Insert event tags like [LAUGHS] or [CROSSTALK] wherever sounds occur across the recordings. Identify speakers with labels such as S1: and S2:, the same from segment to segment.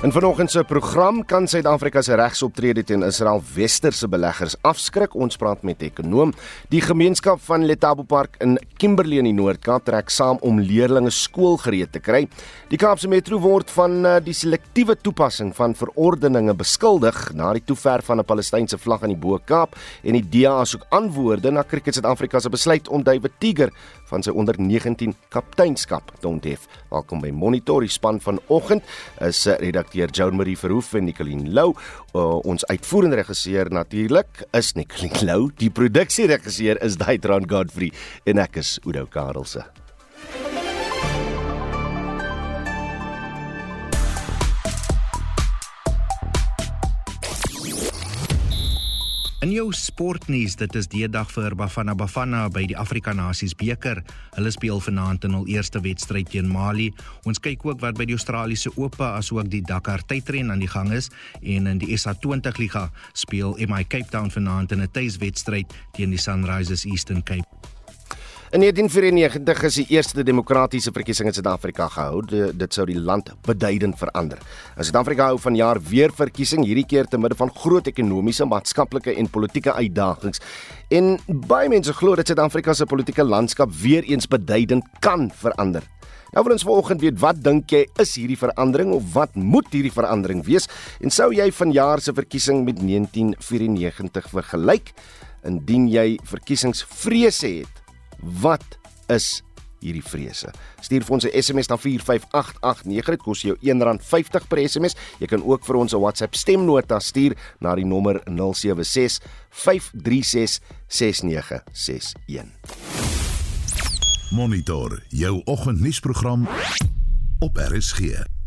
S1: In vanoggend se program kan Suid-Afrika se regsoptrede teen Israel westerse beleggers afskrik. Ons praat met ekonom. Die gemeenskap van Letabo Park in Kimberley in die Noord-Kaap trek saam om leerders skoolgereed te kry. Die Kaapse Metro word van uh, die selektiewe toepassing van verordeninge beskuldig na die toever van 'n Palestynse vlag aan die Bo-Kaap en die DA soek antwoorde na Cricket Suid-Afrika se besluit om David Tiger van sy onder 19 kapteinskap te onthef. Welkom by Monitor die span vanoggend is eh, redakteur Joan Marie Verhoef en Nicoline Lou. Uh, ons uitvoerende regisseur natuurlik is Nicoline Lou. Die produksieregisseur is Daitron Godfrey en ek is Udo Karelse.
S2: In jou sportnuus, dit is die dag vir Bafana Bafana by die Afrika Nasies beker. Hulle speel vanaand in hul eerste wedstryd teen Mali. Ons kyk ook wat by die Australiese Ope asook die Dakar tydren aan die gang is en in die SA20 liga speel MI Cape Town vanaand in 'n tuiswedstryd teen die Sunrisers Eastern Cape.
S1: In 1994 is die eerste demokratiese verkiesing in Suid-Afrika gehou. Dit sou die land beduidend verander. In Suid-Afrika hou vanjaar weer verkiesing, hierdie keer te midde van groot ekonomiese, maatskaplike en politieke uitdagings. En baie mense glo dat Suid-Afrika se politieke landskap weer eens beduidend kan verander. Nou wil ons vanoggend weet wat dink jy is hierdie verandering of wat moet hierdie verandering wees? En sou jy vanjaar se verkiesing met 1994 vergelyk? Indien jy verkiesingsvrese het, Wat is hierdie vrese? Stuur vir ons 'n SMS na 45889. Dit kos jou R1.50 per SMS. Jy kan ook vir ons 'n WhatsApp stemnota stuur na die nommer 076 536 6961.
S3: Monitor jou oggendnuusprogram op RSG.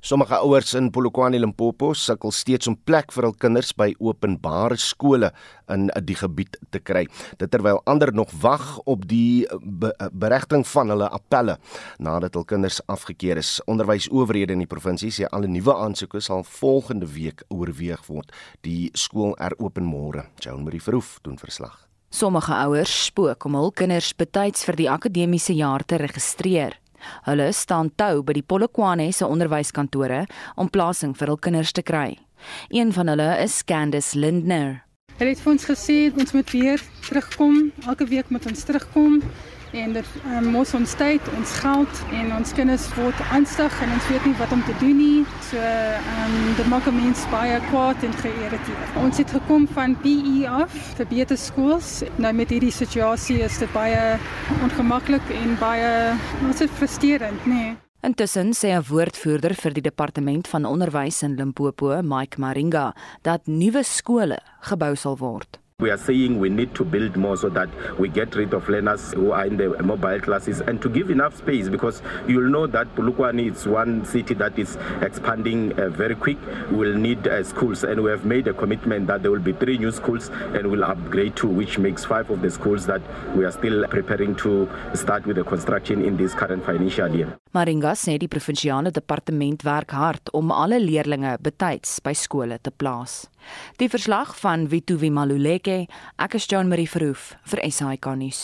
S1: Sommige ouers in Polokwane Limpopo sukkel steeds om plek vir hul kinders by openbare skole in die gebied te kry. Dit terwyl ander nog wag op die be beregting van hulle appelle nadat hul kinders afgekeur is. Onderwysowerhede in die provinsie sê alle nuwe aansoeke sal volgende week oorweeg word. Die skool heropen môre. Joan Marie Verhoef doen verslag.
S4: Sommige ouers spook om hul kinders betyds vir die akademiese jaar te registreer. Hulle staan tou by die Polokwane se onderwyskantore om plasing vir hul kinders te kry. Een van hulle is Candice Lindner.
S5: Hulle het vir ons gesê ons moet weer terugkom. Elke week moet ons terugkom en dit um, mos ons tyd, ons geld en ons kinders word aanstig en ons weet nie wat om te doen nie. So ehm um, dit maak mense baie kwaad en geïrriteerd. Ons het gekom van PE af vir beter skools. Nou met hierdie situasie is dit baie ongemaklik en baie ons is frustrerend, nee.
S4: Intussen sê 'n woordvoerder vir die departement van onderwys in Limpopo, Mike Maringa, dat nuwe skole gebou sal word.
S6: We are saying we need to build more so that we get rid of learners who are in the mobile classes and to give enough space because you'll know that Pulukwani is one city that is expanding uh, very quick. We'll need uh, schools and we have made a commitment that there will be three new schools and we'll upgrade two, which makes five of the schools that we are still preparing to start with the construction in this current financial year.
S4: Maringa sê die provinsiale departement werk hard om alle leerders betyds by skole te plaas. Die verslag van Wituwi Maluleke, ek is Jean Marie Verhoef vir SAK nuus.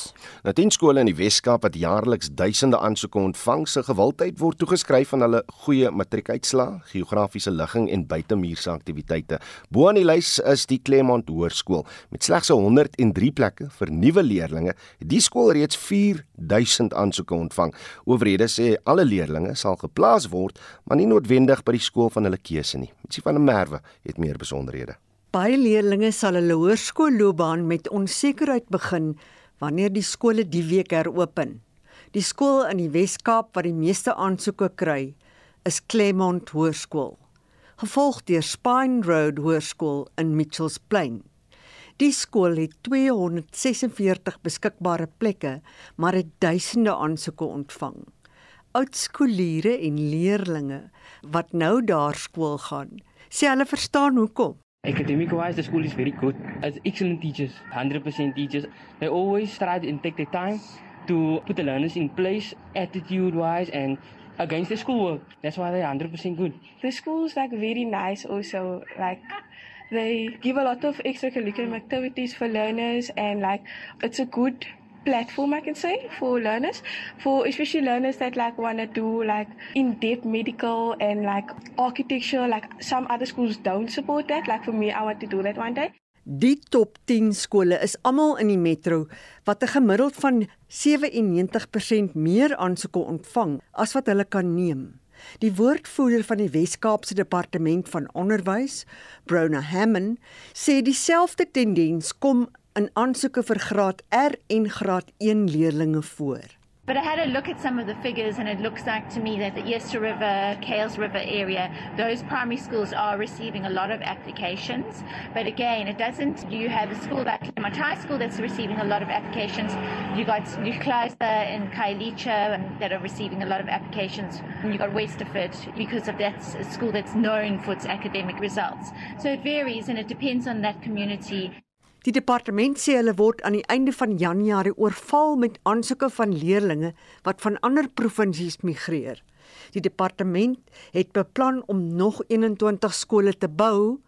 S1: Nou tien skole in die Wes-Kaap wat jaarliks duisende aansoeke ontvang, se gewildheid word toegeskryf aan hulle goeie matriekuitslae, geografiese ligging en buitemuurse aktiwiteite. Bo aan die lys is die Claremont Hoërskool met slegs 103 plekke vir nuwe leerders. Die skool reeds 4000 aansoeke ontvang. Owerhede sê alle leerders sal geplaas word, maar nie noodwendig by die skool van hulle keuse nie. Mitsie van der Merwe het meer besonderhede.
S7: Baie leerders sal hulle hoërskoolloopbaan met onsekerheid begin wanneer die skole die week heropen. Die skool in die Wes-Kaap wat die meeste aansoeke kry, is Claremont Hoërskool, gevolg deur Spine Road Hoërskool in Mitchells Plain. Die skool het 246 beskikbare plekke, maar het duisende aansoeke ontvang. Oudskooliere en leerdlinge wat nou daar skool gaan, sê hulle verstaan hoekom.
S8: Academic wise, the school is very good. As excellent teachers, 100% teachers. They always try to take their time to put the learners in place, attitude wise, and against the schoolwork. That's why they're 100% good.
S9: The school's like very nice also. Like, they give a lot of extracurricular activities for learners, and like, it's a good platform I can say for learners, for especially learners that like want to do like in-depth medical and like architecture. Like some other schools don't support that. Like for me, I want to do that one day.
S7: Die top 10 skole is almal in die metro wat 'n gemiddeld van 97% meer aansoeke ontvang as wat hulle kan neem. Die woordvoerder van die Wes-Kaapse Departement van Onderwys, Brona Hammond, sê dieselfde tendens kom in aansoeke vir graad R en graad 1 leerders voor.
S10: But I had a look at some of the figures, and it looks like to me that the Easter River, Kales River area, those primary schools are receiving a lot of applications. But again, it doesn't. You have a school like Clement High School that's receiving a lot of applications. You got Nucleiser and Kailicha that are receiving a lot of applications. And you got Westerford because of that school that's known for its academic results. So it varies, and it depends on that community.
S7: Die departement sê hulle word aan die einde van Januarie oorval met aansoeke van leerders wat van ander provinsies migreer. Die departement het beplan om nog 21 skole te bou,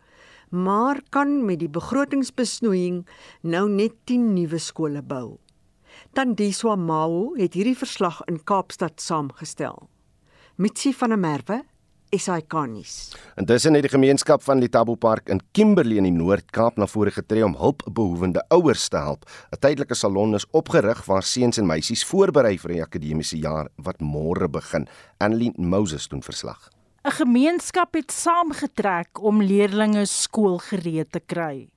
S7: maar kan met die begrotingsbesnoeiing nou net 10 nuwe skole bou. Tandiswa Mao het hierdie verslag in Kaapstad saamgestel. Mitsi van der Merwe SAK-nuus.
S1: Intussen het die gemeenskap van Letabo Park in Kimberley in die Noord-Kaap na vore getree om hulpbehoevende ouers te help. 'n Tydelike salon is opgerig waar seuns en meisies voorberei vir die akademiese jaar wat môre begin. Annelien Moses doen verslag.
S11: 'n Gemeenskap het saamgetrek om leerders skoolgereed te kry.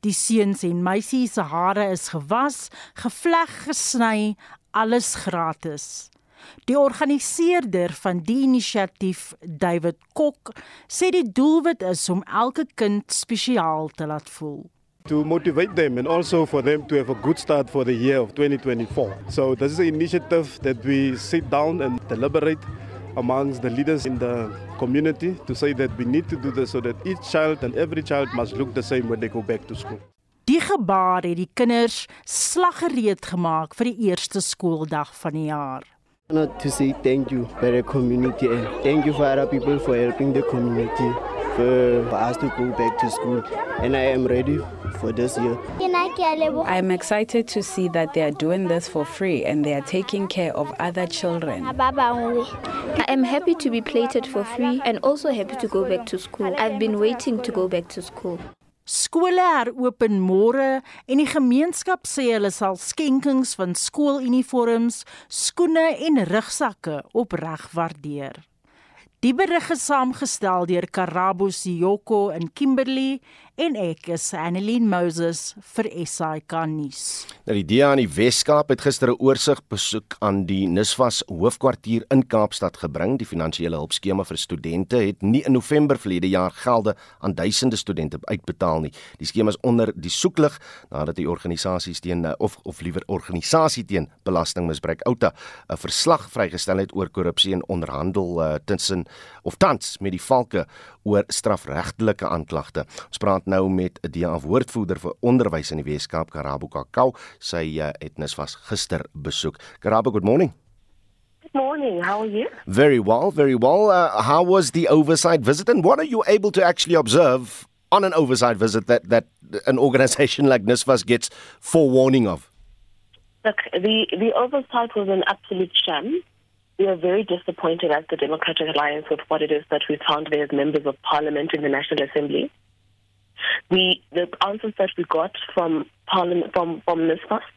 S11: Die seuns en meisies se hare is gewas, gevleg, gesny, alles gratis. Die organiseerder van die inisiatief, David Kok, sê die doelwit is om elke kind spesiaal te laat voel.
S12: To motivate them and also for them to have a good start for the year of 2024. So this is an initiative that we sit down and deliberate amongst the leaders in the community to say that we need to do this so that each child and every child must look the same when they go back to school.
S11: Die gebaar het die kinders slaggereed gemaak vir die eerste skooldag van die jaar.
S13: I want to say thank you for the community and thank you for other people for helping the community for, for us to go back to school. And I am ready for this year.
S14: I'm excited to see that they are doing this for free and they are taking care of other children.
S15: I am happy to be plated for free and also happy to go back to school. I've been waiting to go back to school.
S11: Skole heropen môre en die gemeenskap sê hulle sal skenkings van skooluniforms, skoene en rugsakke opreg waardeer. Die berig is saamgestel deur Karabo Siyoko in Kimberley en ek is Annelien Moses vir SAK nuus.
S1: Nou die DEA in die Wes-Kaap het gister 'n oorsig besoek aan die Nisvas hoofkwartier in Kaapstad gebring. Die finansiële hulpskema vir studente het nie in November verlede jaar gelde aan duisende studente uitbetaal nie. Die skema is onder die soeklig nadat die organisasies teen of of liewer organisasie teen belastingmisbruik Outa 'n verslag vrygestel het oor korrupsie en onderhandel uh, tussen of tans met die valke oor strafregtelike aanklagte. Ons praat nou met 'n DEA woordvoerder vir onderwys in die Weskaap, Karabo Kakau. Sy uh, het nes was gister besoek. Karabo, good morning.
S16: Good morning. How are you?
S1: Very well, very well. Uh, how was the oversight visit and what are you able to actually observe on an oversight visit that that an organization like NISFAS gets forewarning of?
S16: Look, the the oversight was an absolute sham. We are very disappointed as the Democratic Alliance with what it is that we found there as members of parliament in the National Assembly. We, the answers that we got from parliament, from, from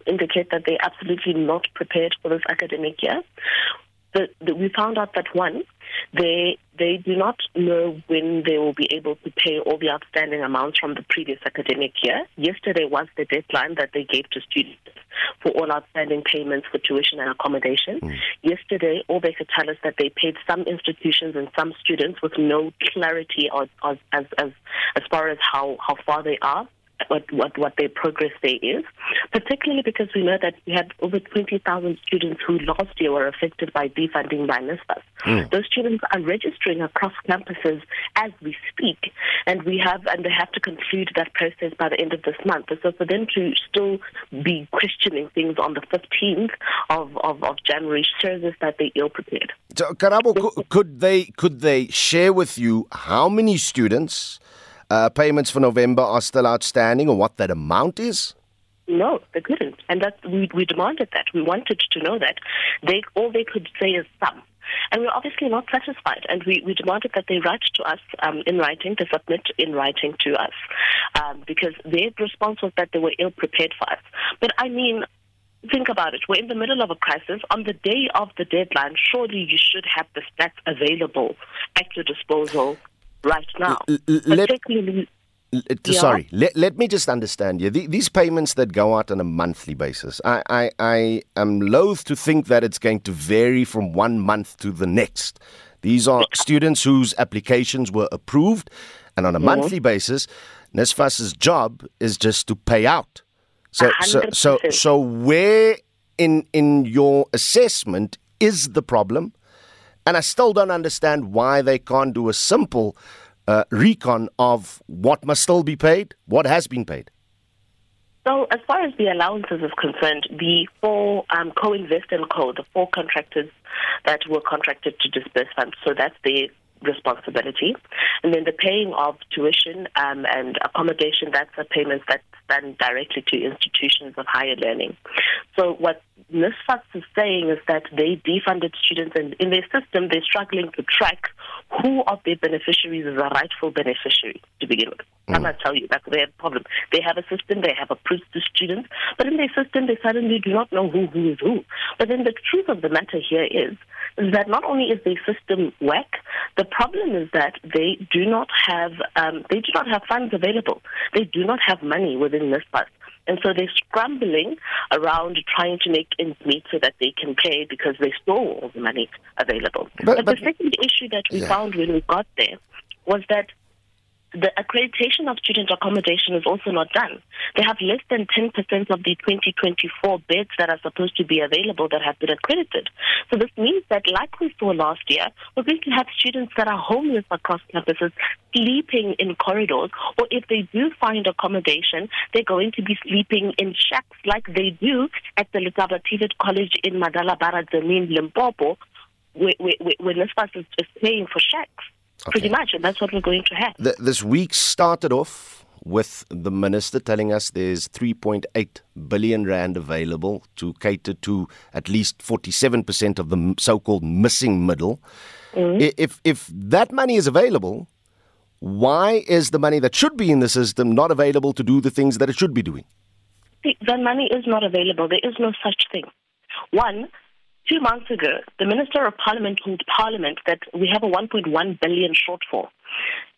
S16: indicate that they're absolutely not prepared for this academic year. The, the, we found out that one, they they do not know when they will be able to pay all the outstanding amounts from the previous academic year. Yesterday was the deadline that they gave to students for all outstanding payments for tuition and accommodation. Mm. Yesterday, all they could tell us that they paid some institutions and some students with no clarity as as as, as far as how, how far they are what, what, what their progress there is, particularly because we know that we had over 20,000 students who last year were affected by defunding by NSFAS. Mm. Those students are registering across campuses as we speak, and we have and they have to conclude that process by the end of this month. So for them to still be questioning things on the 15th of, of, of January shows us that they're ill prepared.
S1: So, Karabo, could, could they could they share with you how many students? Uh, payments for November are still outstanding or what that amount is?
S16: No, they couldn't, and that we we demanded that. We wanted to know that. They all they could say is some. And we're obviously not satisfied, and we, we demanded that they write to us um, in writing, to submit in writing to us, um, because their response was that they were ill prepared for us. But I mean, think about it. We're in the middle of a crisis. On the day of the deadline, surely you should have the stats available at your disposal right now.
S1: L- l- let- L-
S16: Yeah.
S1: Sorry, let, let me just understand you. The, these payments that go out on a monthly basis, I, I, I am loath to think that it's going to vary from one month to the next. These are students whose applications were approved, and on a
S17: Mhm.
S1: monthly basis, NSFAS's job is just to pay out. So, so, so, so where in in your assessment is the problem? And I still don't understand why they can't do a simple uh, recon of what must still be paid, what has been paid.
S16: So, as far as the allowances is concerned, the four um, co-invest and co, the four contractors that were contracted to disburse funds, so that's their responsibility. And then the paying of tuition um, and accommodation, that's a payment that's done directly to institutions of higher learning. So what NISFAS is saying is that they defunded students and in their system they're struggling to track who of their beneficiaries is a rightful beneficiary to begin with. I must tell you, that's their problem. They have a system, they have approved the students, but in their system they suddenly do not know who who is who. But then the truth of the matter here is, is that not only is their system whack, the problem is that they do not have um, they do not have funds available. They do not have money within this bus. And so they're scrambling around trying to make ends meet so that they can pay because they stole all the money available.
S1: But-
S16: But,
S1: but-
S16: the second issue that we
S1: Yeah.
S16: found when we got there was that the accreditation of student accommodation is also not done. They have less than 10% of the 2024 beds that are supposed to be available that have been accredited. So this means that, like we saw last year, we're going to have students that are homeless across campuses sleeping in corridors, or if they do find accommodation, they're going to be sleeping in shacks like they do at the Letaba Tivet College in Madala Barazamin, Limpopo, where, where where is, is paying for shacks. Pretty much, and that's what we're going to have.
S1: Th this week started off with the minister telling us there's 3.8 billion rand available to cater to at least 47% of the so-called missing middle. Mm. I- If if that money is available, why is the money that should be in the system not available to do the things that it should be doing?
S16: See, the money is not available. There is no such thing. One, two months ago, the Minister of Parliament told Parliament that we have a 1.1 billion shortfall.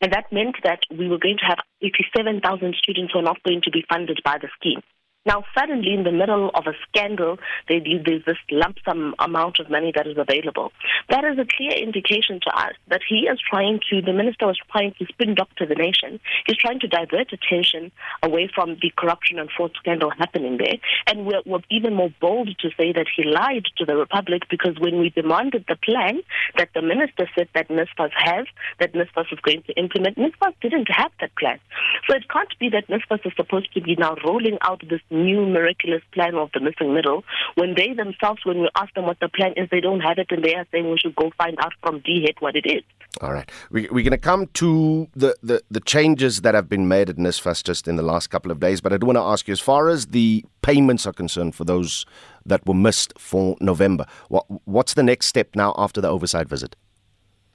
S16: And that meant that we were going to have 87,000 students who are not going to be funded by the scheme. Now, suddenly, in the middle of a scandal, they, there's this lump sum amount of money that is available. That is a clear indication to us that he is trying to, the minister was trying to spin doctor the nation. He's trying to divert attention away from the corruption and fraud scandal happening there. And we're, we're even more bold to say that he lied to the Republic because when we demanded the plan that the minister said that NISFAS has, that NISFAS is going to implement, NISFAS didn't have that plan. So it can't be that NISFAS is supposed to be now rolling out this new miraculous plan of the missing middle when they themselves, when we ask them what the plan is, they don't have it and they are saying we should go find out from DHET what it is.
S1: All right. We, we're going to come to the, the, the changes that have been made at NISFAS just in the last couple of days, but I do want to ask you, as far as the payments are concerned for those that were missed for November, what, what's the next step now after the oversight visit?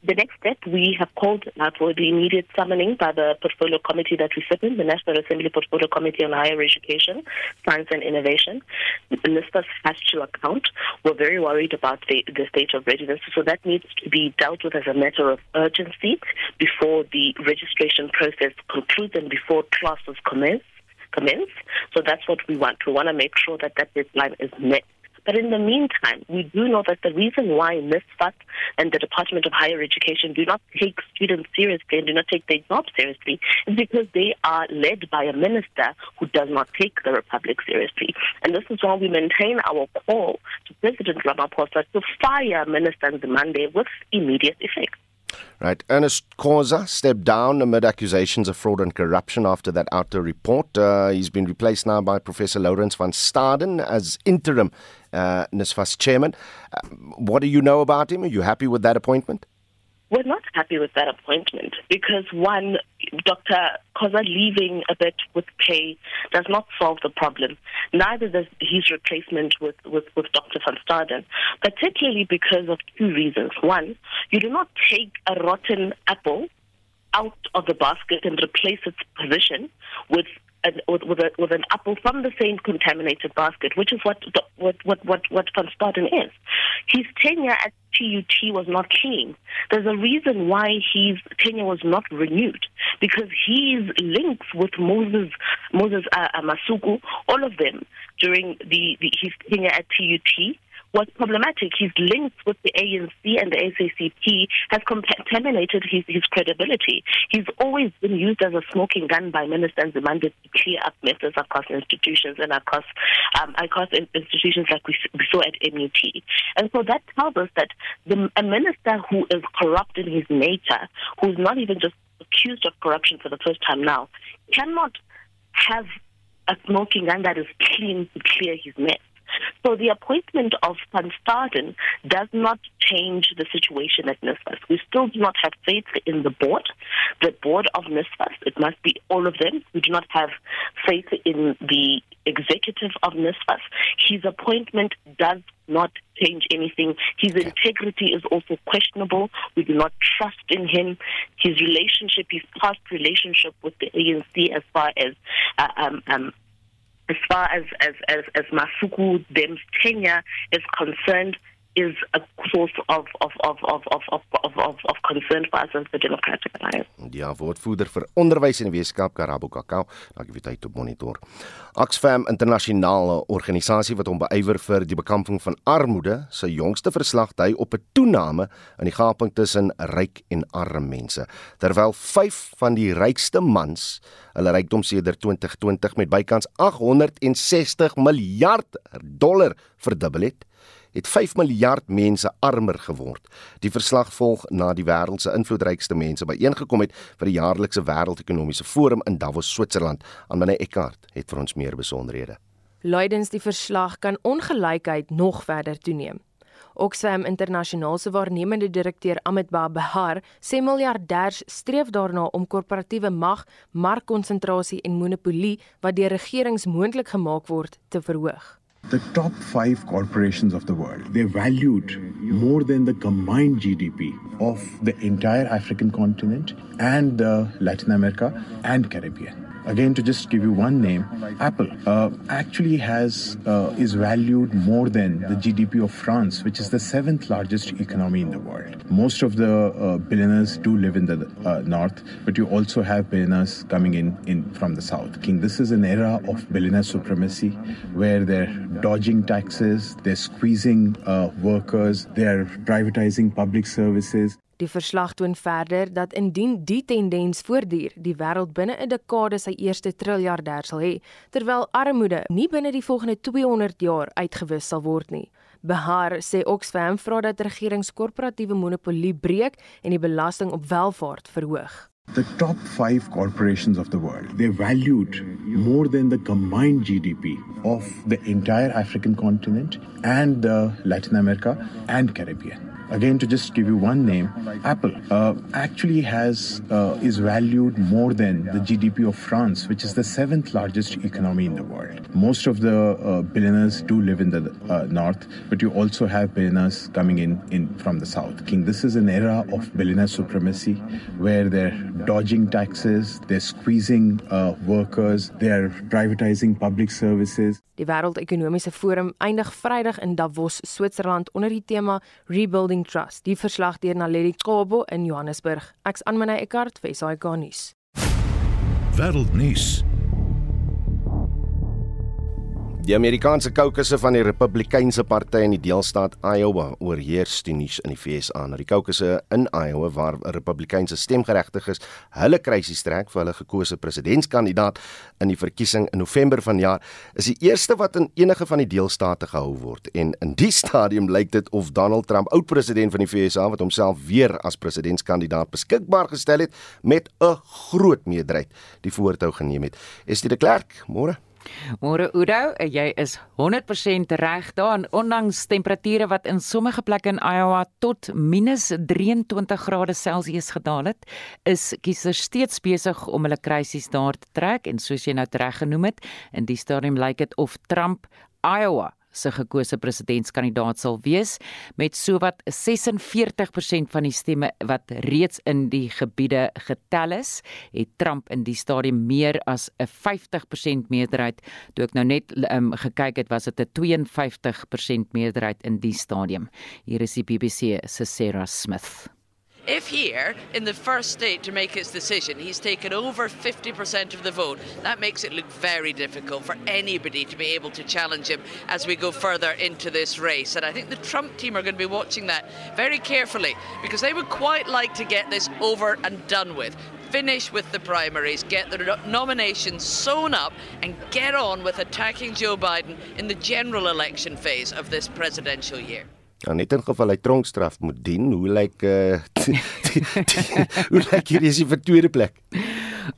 S16: The next step, we have called for the immediate summoning by the portfolio committee that we sit in, the National Assembly Portfolio Committee on Higher Education, Science and Innovation. The NISFAS has to account. We're very worried about the, the state of readiness, so that needs to be dealt with as a matter of urgency before the registration process concludes and before classes commence. Commence. So that's what we want. We want to make sure that that deadline is met. But in the meantime, we do know that the reason why NISFAT and the Department of Higher Education do not take students seriously and do not take their job seriously is because they are led by a minister who does not take the Republic seriously. And this is why we maintain our call to President Ramaphosa to fire Minister Nzimande with immediate effect.
S1: Right. Ernest Causa stepped down amid accusations of fraud and corruption after that outer report. Uh, he's been replaced now by Professor Lawrence van Staden as interim uh, NISFAS chairman. Uh, what do you know about him? Are you happy with that appointment?
S16: We're not happy with that appointment because, one, Dr. Koza leaving a bit with pay does not solve the problem. Neither does his replacement with, with, with Dr. Van Staden, particularly because of two reasons. One, you do not take a rotten apple out of the basket and replace its position with an, with, with, a, with an apple from the same contaminated basket, which is what what what what, what Van is. His tenure at TUT was not clean. There's a reason why his tenure was not renewed because his links with Moses Moses uh, uh Masuku, all of them during the, the his tenure at TUT was problematic. His links with the ANC and the SACP has contaminated his, his credibility. He's always been used as a smoking gun by ministers demanded to clear up messes across institutions and across um, across institutions like we, we saw at MUT. And so that tells us that the, a minister who is corrupt in his nature, who's not even just accused of corruption for the first time now, cannot have a smoking gun that is clean to clear his mess. So the appointment of Van Staden does not change the situation at NSFAS. We still do not have faith in the board, the board of NSFAS. It must be all of them. We do not have faith in the executive of NSFAS. His appointment does not change anything. His integrity is also questionable. We do not trust in him. His relationship, his past relationship with the ANC as far as uh, um, um, as far as, as, as, as Masuku Dem's tenure is concerned, is a source of of of of of of of of, of concern for us as the Democratic Alliance.
S1: Ja, woordvoerder vir onderwys en wetenskap Karabo Kakao, dankie vir tyd op monitor. Oxfam internasionale organisasie wat hom beywer vir die bekamping van armoede, sy jongste verslag dui op 'n toename in die gaping tussen ryk en arm mense. Terwyl 5 van die rykste mans hulle rykdom sedert 2020 met bykans 860 miljard dollar verdubbel het, het 5 miljard mense armer geword. Die verslag volg na die wêreld se invloedrykste mense byeengekom het vir die jaarlikse wêreldekonomiese forum in Davos, Switserland. Anne Eckart het vir ons meer besonderhede.
S17: Luidens die verslag kan ongelykheid nog verder toeneem. Oxfam Internasionaal se waarnemende direkteur Amit Bahar sê miljardêers streef daarna om korporatiewe mag, markkonsentrasie en monopolie wat deur regerings moontlik gemaak word te verhoog.
S18: The top five corporations of the world, they're valued more than the combined GDP of the entire African continent and uh, Latin America and Caribbean. Again, to just give you one name, Apple uh, actually has uh, is valued more than the GDP of France, which is the seventh largest economy in the world. Most of the uh, billionaires do live in the uh, north, but you also have billionaires coming in, in from the south. King, this is an era of billionaire supremacy, where they're dodging taxes, they're squeezing uh, workers, they're privatizing public services.
S17: Die verslag toon verder dat indien die tendens voortduur, die wêreld binne 'n dekade sy eerste triljardêr sal hê, terwyl armoede nie binne die volgende 200 jaar uitgewis sal word nie. Behar sê Oxfam vra dat regerings korporatiewe monopolie breek en die belasting op welvaart verhoog.
S18: The top five corporations of the world, they're valued more than the combined GDP of the entire African continent and uh, Latin America and Caribbean. Again, to just give you one name, Apple uh, actually has uh, is valued more than the GDP of France, which is the seventh largest economy in the world. Most of the uh, billionaires do live in the uh, north, but you also have billionaires coming in, in from the south. King, this is an era of billionaire supremacy, where they're dodging taxes, they're squeezing uh, workers, they're privatizing public services.
S17: Die Wêreldekonomiese Forum eindig Vrydag in Davos, Switserland onder die tema Rebuilding Trust. Die verslag deur Naledi Qobo in Johannesburg. Ek's Anmane Eckart vir SAK nuus.
S3: Wêreldnuus.
S1: Die Amerikaanse kokusse van die Republikeinse party in die deelstaat Iowa oorheers die nuus in die FSA. Nou die kokusse in Iowa waar Republikeinse stemgeregtiges hulle krisis trek vir hulle gekose presidentskandidaat in die verkiesing in November vanjaar, is die eerste wat in enige van die deelstate gehou word. En in die stadium lyk dit of Donald Trump, oud-president van die FSA wat homself weer as presidentskandidaat beskikbaar gestel het met 'n groot meerderheid die voortou geneem het. Is dit 'n klerk? Môre
S19: Môre Udo, jy is 100% reg daar. Ondanks temperature wat in sommige plekke in Iowa tot -23 grade Celsius gedaal het, is kiesers steeds besig om hulle krisis daar te trek en soos jy nou reg genoem het, in die stadium lyk dit of Trump Iowa se gekose presidentskandidaat sal wees met sowat 46% van die stemme wat reeds in die gebiede getel is, het Trump in die stadium meer as 'n 50% meerderheid. Toe ek nou net um, gekyk het, was dit 'n 52% meerderheid in die stadium. Hier is die BBC se Sarah Smith.
S20: If here, in the first state to make its decision, he's taken over 50% of the vote, that makes it look very difficult for anybody to be able to challenge him as we go further into this race. And I think the Trump team are going to be watching that very carefully because they would quite like to get this over and done with. Finish with the primaries, get the nomination sewn up, and get on with attacking Joe Biden in the general election phase of this presidential year.
S1: Ja, net in geval hy tronkstraf moet dien, hoe lyk [LAUGHS] uh hoe lyk hierdie is die vir tweede plek?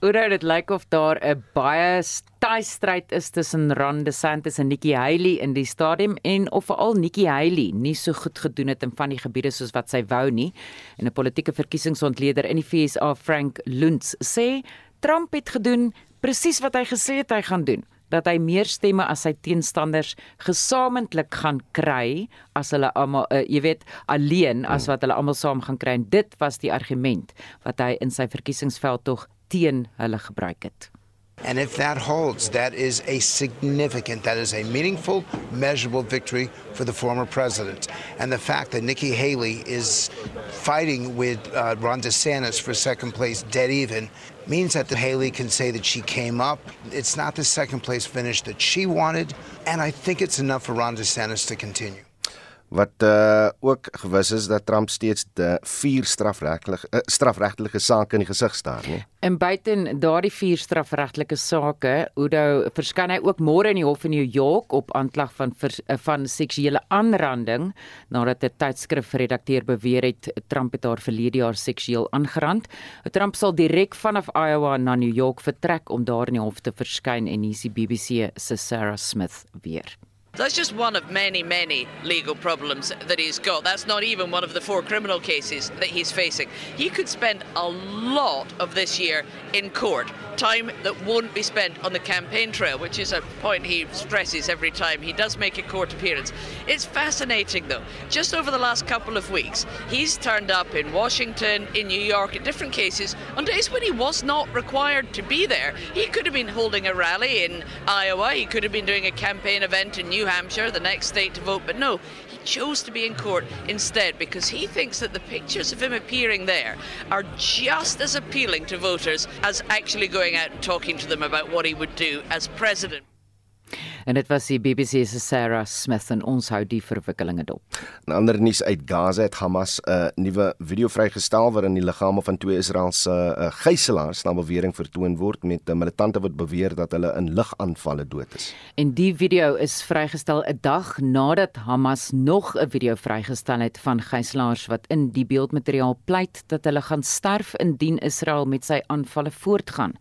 S19: Oor dit lyk of daar 'n baie taai stryd is tussen Ron DeSantis en Nikki Haley in die stadium en of veral Nikki Haley nie so goed gedoen het in van die gebiede soos wat sy wou nie. En 'n politieke verkiesingsontleder in die FSA, Frank Luntz, sê Trump het gedoen presies wat hy gesê het hy gaan doen dat hy meer stemme as sy teenstanders gesamentlik gaan kry as hulle almal uh, jy weet alleen as wat hulle almal saam gaan kry en dit was die argument wat hy in sy verkiesingsveld tog teen hulle gebruik het.
S21: And if that holds, that is a significant, that is a meaningful, measurable victory for the former president. And the fact that Nikki Haley is fighting with uh, Ron DeSantis for second place, dead even, means that the Haley can say that she came up. It's not the second place finish that she wanted, and I think it's enough for Ron DeSantis to continue.
S1: Wat uh, ook gewis is dat Trump steeds de vier strafregtelike uh, strafregtelike sake in die gesig staar, nie?
S19: En buiten daardie vier strafregtelike sake, Udo verskyn hy ook môre in die hof in New York op aanklag van vers, uh, van seksuele aanranding nadat 'n tydskrifredakteur beweer het Trump het haar verlede jaar seksueel aangerand. Trump sal direk vanaf Iowa na New York vertrek om daar in die hof te verskyn en hier is die BBC se Sarah Smith weer.
S20: That's just one of many, many legal problems that he's got. That's not even one of the four criminal cases that he's facing. He could spend a lot of this year in court, time that won't be spent on the campaign trail, which is a point he stresses every time he does make a court appearance. It's fascinating, though. Just over the last couple of weeks, he's turned up in Washington, in New York, in different cases on days when he was not required to be there. He could have been holding a rally in Iowa, he could have been doing a campaign event in New New Hampshire, the next state to vote, but no, he chose to be in court instead because he thinks that the pictures of him appearing there are just as appealing to voters as actually going out and talking to them about what he would do as president.
S19: En dit was die BBC se Sarah Smith en ons hou die verwikkelinge dop.
S1: 'n Ander nuus uit Gaza het Hamas 'n uh, nuwe video vrygestel waarin die liggame van twee Israeliese uh, gijslaers na bewering vertoon word met uh, militante wat beweer dat hulle in lugaanvalle dood is.
S19: En die video is vrygestel 'n dag nadat Hamas nog 'n video vrygestel het van gijslaers wat in die beeldmateriaal pleit dat hulle gaan sterf indien Israel met sy aanvalle voortgaan.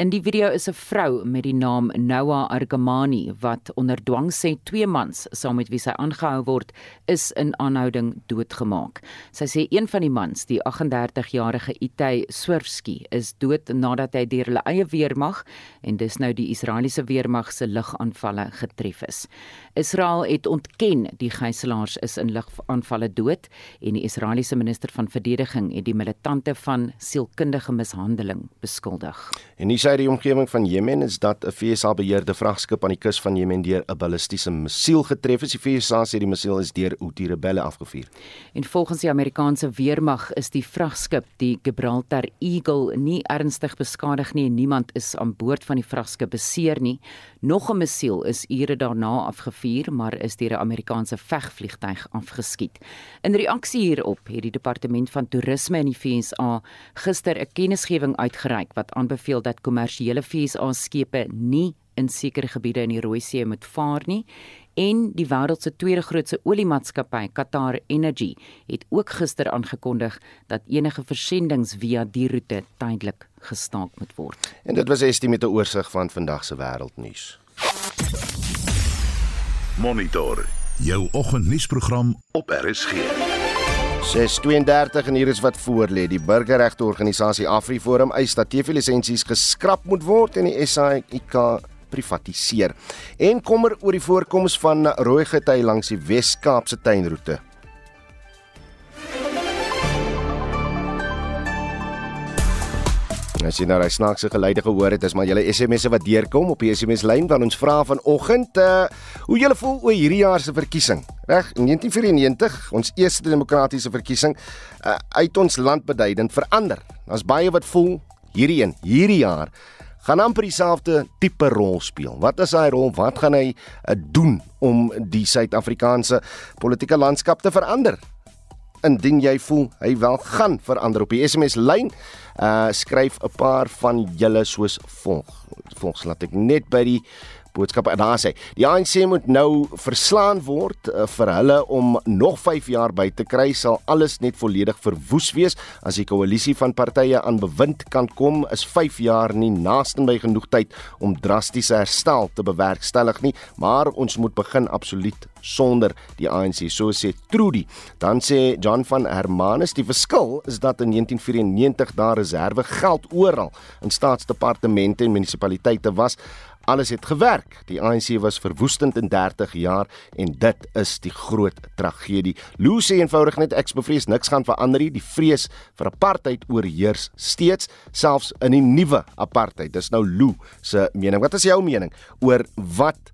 S19: In die video is 'n vrou met die naam Noah Argamani wat onder dwang sê twee mans saam met wie sy aangehou word is in aanhouding doodgemaak. Sy sê een van die mans, die 38-jarige Itay Swerfsky, is dood nadat hy deur hulle eie weermag en dis nou die Israeliese weermag se lugaanvalle getref is. Israel het ontken die gijslaers is in lugaanvalle dood en die Israeliese minister van verdediging het die militante van sielkundige mishandeling beskuldig.
S1: En hier sê die omgewing van Jemen is dat 'n VSA beheerde vragskip aan die kus van Jemen deur 'n ballistiese missiel getref is. Die VSA sê die missiel is deur Houthi rebelle afgevuur.
S19: En volgens die Amerikaanse weermag is die vragskip, die Gibraltar Eagle, nie ernstig beskadig nie en niemand is aan boord van die vragskip beseer nie. Nog 'n missiel is ure daarna afgevuur, maar is deur 'n Amerikaanse vegvliegtuig afgeskiet. In reaksie hierop het die departement van toerisme in die VSA gister 'n kennisgewing uitgereik wat aanbeveel dat kommersiële VSA skepe nie in sekere gebiede in die Rooi See moet vaar nie en die wêreld se tweede grootste oliemaatskappy Qatar Energy het ook gister aangekondig dat enige versendings via die roete tydelik gestaak moet word.
S1: En dit was 'n estimate oorsig van vandag se wêreldnuus.
S3: Monitor jou oggendnuusprogram op RSG.
S1: 632 en hier is wat voorlê. Die burgerregteorganisasie AfriForum eis dat TV-lisensies geskraap moet word en die SAIK privatiseer. En kommer oor die voorkoms van rooi gety langs die Wes-Kaapse tuinroete. As jy nou daai snaakse geluide gehoor het, is maar julle SMS'e wat deurkom op die SMS lyn van ons vra vanoggend, uh hoe julle voel oor hierdie jaar se verkiesing. Reg, 1994, ons eerste demokratiese verkiesing uh uit ons land beduidend verander. Daar's baie wat voel hierdie een, hierdie jaar gaan amper dieselfde tipe rol speel. Wat is hy rol? Wat gaan hy uh, doen om die Suid-Afrikaanse politieke landskap te verander? Indien jy voel hy wel gaan verander op die SMS lyn uh skryf 'n paar van julle soos volg. Volgens laat ek net by die boodskap en daar sê die ANC moet nou verslaan word uh, vir hulle om nog 5 jaar by te kry sal alles net volledig verwoes wees. As die koalisie van partye aan bewind kan kom is 5 jaar nie naaste by genoeg tyd om drastiese herstel te bewerkstellig nie maar ons moet begin absoluut sonder die ANC so sê Trudy. Dan sê John van Hermanus die verskil is dat in 1994 daar reserve geld oral in staatsdepartemente en munisipaliteite was alles het gewerk. Die ANC was verwoestend in 30 jaar en dit is die groot tragedie. Lou sê eenvoudig net ek bevrees niks gaan verander nie. Die vrees vir apartheid oorheers steeds selfs in die nuwe apartheid. Dis nou Lou se mening. Wat is jou mening oor wat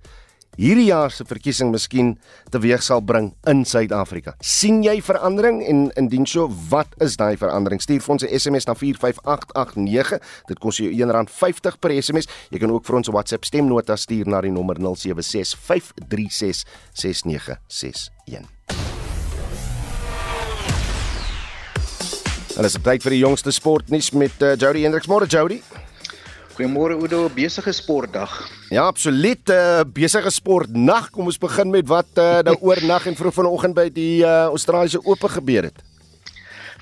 S1: hierdie jaar se verkiesing miskien teweeg sal bring in Suid-Afrika. sien jy verandering en indien so, wat is daai verandering? Stuur vir ons 'n SMS na 45889. Dit kos jou R1.50 per SMS. Jy kan ook vir ons 'n WhatsApp stemnota stuur na die nommer 0765366961. Hulle is tyd vir die jongste sportnuus met uh, Jody Hendriks. Môre Jody.
S22: Goeiemôre Udo, besige sportdag.
S1: Ja, absoluut. Uh, besige sportnag. Kom ons begin met wat uh, nou oornag en vroeg vanoggend by die uh, Australiese Ope gebeur het.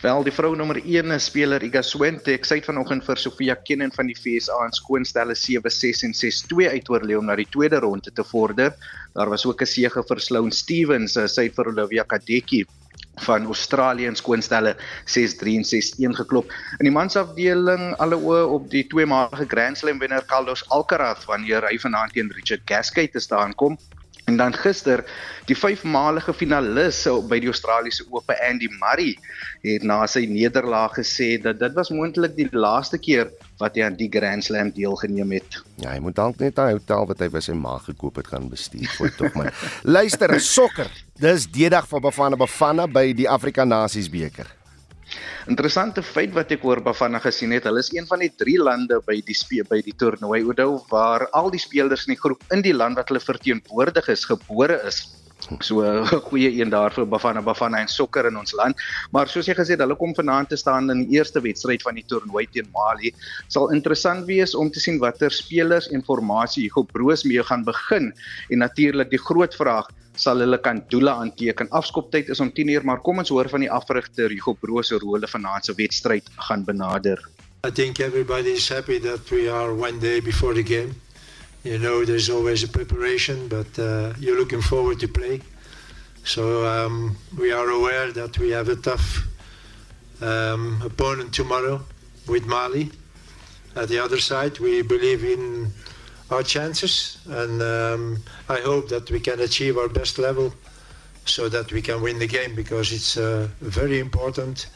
S22: Wel, die vrou nommer 1 speler Iga Swiatek, sy het vanoggend vir Sofia Kenin van die FSA in skoonstelle 7-6 en 6-2 uitoorlei om na die tweede ronde te vorder. Daar was ook 'n sege vir Sloane Stevens, sy het vir Olivia Kadeki van Australië in skoonstelle 6-3 en 6-1 geklop. In die mansafdeling alle oë op die tweemaalige Grand Slam wenner Carlos Alcaraz wanneer hy vanaand teen Richard Gasquet te staan kom. En dan gister die vyfmalige finalis by die Australiese Ope Andy Murray het na sy nederlaag gesê dat dit was moontlik die laaste keer wat hy aan die Grand Slam deelgeneem het.
S1: Ja, hy moet dalk net 'n hotel wat hy vir sy ma gekoop het gaan bestuur voor tog maar. [LAUGHS] Luister, sokker. Dis die dag van Bafana Bafana by die Afrika Nasies beker.
S22: Interessante feit wat ek oor Bafana gesien het, hulle is een van die 3 lande by die speel by die toernooi Oudou waar al die spelers in die groep in die land wat hulle verteenwoordig is gebore is. So 'n [LAUGHS] goeie een daar vir Bafana Bafana en sokker in ons land. Maar soos jy gesê het, hulle kom vanaand te staan in die eerste wedstryd van die toernooi teen Mali. Sal interessant wees om te sien watter spelers en formasie Hugo Broos mee gaan begin en natuurlik die groot vraag sal hulle kan doele aanteken. Afskoptyd is om 10uur, maar kom ons hoor van die afrigter Hugo Broos se rol vanaand se wedstryd gaan benader.
S23: I think everybody is happy that we are one day before the game. You know, there's always a preparation, but uh, you're looking forward to play. So um, we are aware that we have a tough um, opponent tomorrow with Mali. At the other side, we believe in our chances, and um, I hope that we can achieve our best level so that we can win the game because it's uh, very important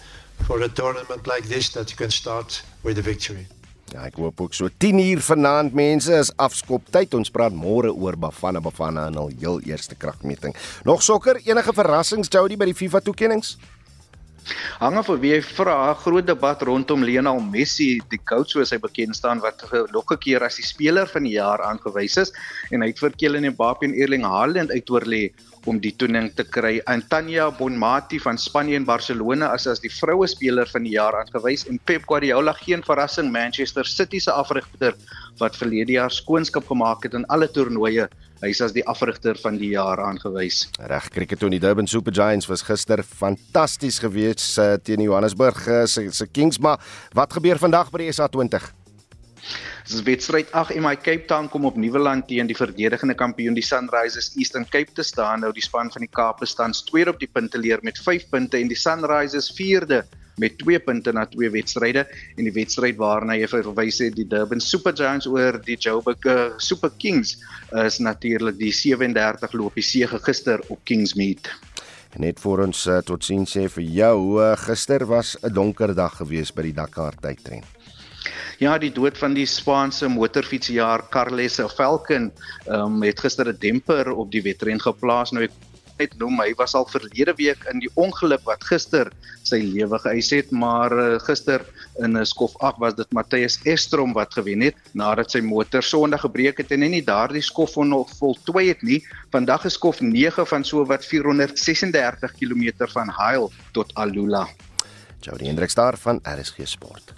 S23: for a tournament like this that you can start with a victory.
S1: Ja, ek hoop ook so 10 uur vanaand mense is afskop tyd. Ons praat môre oor Bafana Bafana en al heel eerste kragmeting. Nog sokker, enige verrassings Jody by die FIFA toekenninge?
S22: Hang af vir wie vra, groot debat rondom Lionel Messi, die coach soos hy bekend staan wat nog 'n keer as die speler van die jaar aangewys is en hy het vir Kylian Mbappé en Erling Haaland uitoorlê om die toening te kry. Antanya Bonmati van Spanje en Barcelona is as die vroue speler van die jaar aangewys en Pep Guardiola geen verrassing Manchester City se afrigter wat verlede jaar skoonskap gemaak het in alle toernooie Hy is as die afrigter van die jaar aangewys.
S1: Reg, cricket toe die Durban Super Giants was gister fantasties gewees uh, teen Johannesburg uh, se se Kings, maar wat gebeur vandag by die SA20?
S22: Dis wedstryd 8 MI Cape Town kom op Nieuweland teen die verdedigende kampioen die Sunrisers Eastern Cape te staan. Nou die span van die Kaap staan tweede op die punteleer met 5 punte en die Sunrisers vierde met 2 punte na twee wedstryde en die wedstryd waarna jy verwys het die Durban Super Giants oor die Joburg uh, Super Kings is natuurlik die 37 lopie sege gister op Kingsmead.
S1: Net vir ons uh, tot sien sê vir jou uh, gister was 'n donker dag geweest by die Dakar tydren.
S22: Ja, die dood van die Spaanse motorfietsjaer Carles Falcon um, het gister 'n demper op die wedren geplaas. Nou ek net noem hy was al verlede week in die ongeluk wat gister sy lewe geëis het maar uh, gister in 'n skof 8 was dit Matthias Estrom wat gewen het nadat sy motor Sondag gebreek het en nie daardie skof nog voltooi het nie. Vandag is skof 9 van so wat 436 km van Hail tot Alula.
S1: Jody Hendrik Star van RSG Sport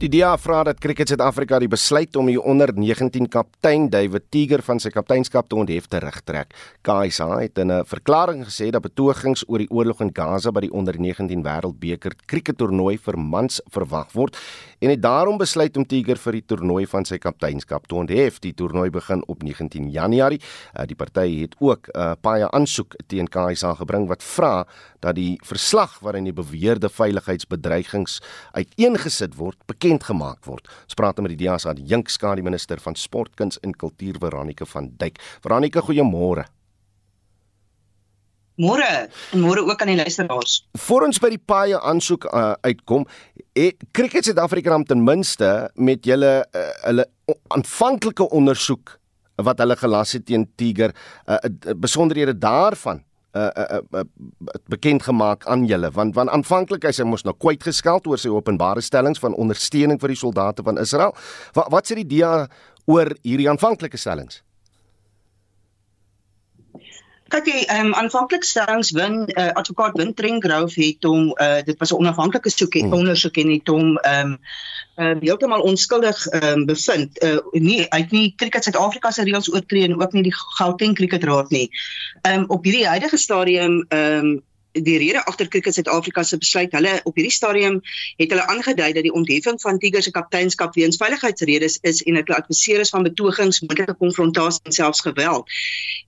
S1: Die DA vra dat Cricket Suid-Afrika die besluit om die onder 19 kaptein David Tiger van sy kapteinskap te onthef terugtrek. KSA het in 'n verklaring gesê dat betogings oor die oorlog in Gaza by die onder 19 wêreldbeker krikettoernooi vir mans verwag word en het daarom besluit om Tiger vir die toernooi van sy kapteinskap te onthef. Die toernooi begin op 19 Januarie. Uh, die party het ook 'n uh, paie aansoek teen KSA gebring wat vra dat die verslag waarin die beweerde veiligheidsbedreigings uiteengesit word bekend gemaak word. Ons praat met die DEA se adjunkskade minister van sport, kuns en kultuur Veronica van Duyk. Veronica, goeiemôre.
S24: Môre en môre ook aan die luisteraars.
S1: Voor ons by die paie aansoek uh, uitkom, het Cricket Suid-Afrika ten minste met julle uh, hulle aanvanklike ondersoek wat hulle gelas het teen Tiger, uh, uh, besonderhede daarvan uh uh, uh bekend gemaak aan julle want want aanvanklik hy sê mos nou kwyt geskeld oor sy openbare stellings van ondersteuning vir die soldate van Israel. Wat wat sê die DEA oor hierdie aanvanklike stellings?
S24: Kyk jy, ehm um, aanvanklik stellings win uh, advokaat Win Trengrove het hom uh, dit was 'n onafhanklike soek en hmm. ondersoek en het hom ehm um, um, heeltemal onskuldig um, bevind. Uh, nie uit nie Cricket Suid-Afrika se reëls oortree en ook nie die Gauteng Cricket Raad nie. Um, op hierdie huidige stadium ehm um, die rede agter Cricket Suid-Afrika se besluit, hulle op hierdie stadium het hulle aangedui dat die ontheffing van Tiger se kapteinskap weens veiligheidsredes is en hulle adviseer is van betogings, moontlike konfrontasie en selfs geweld.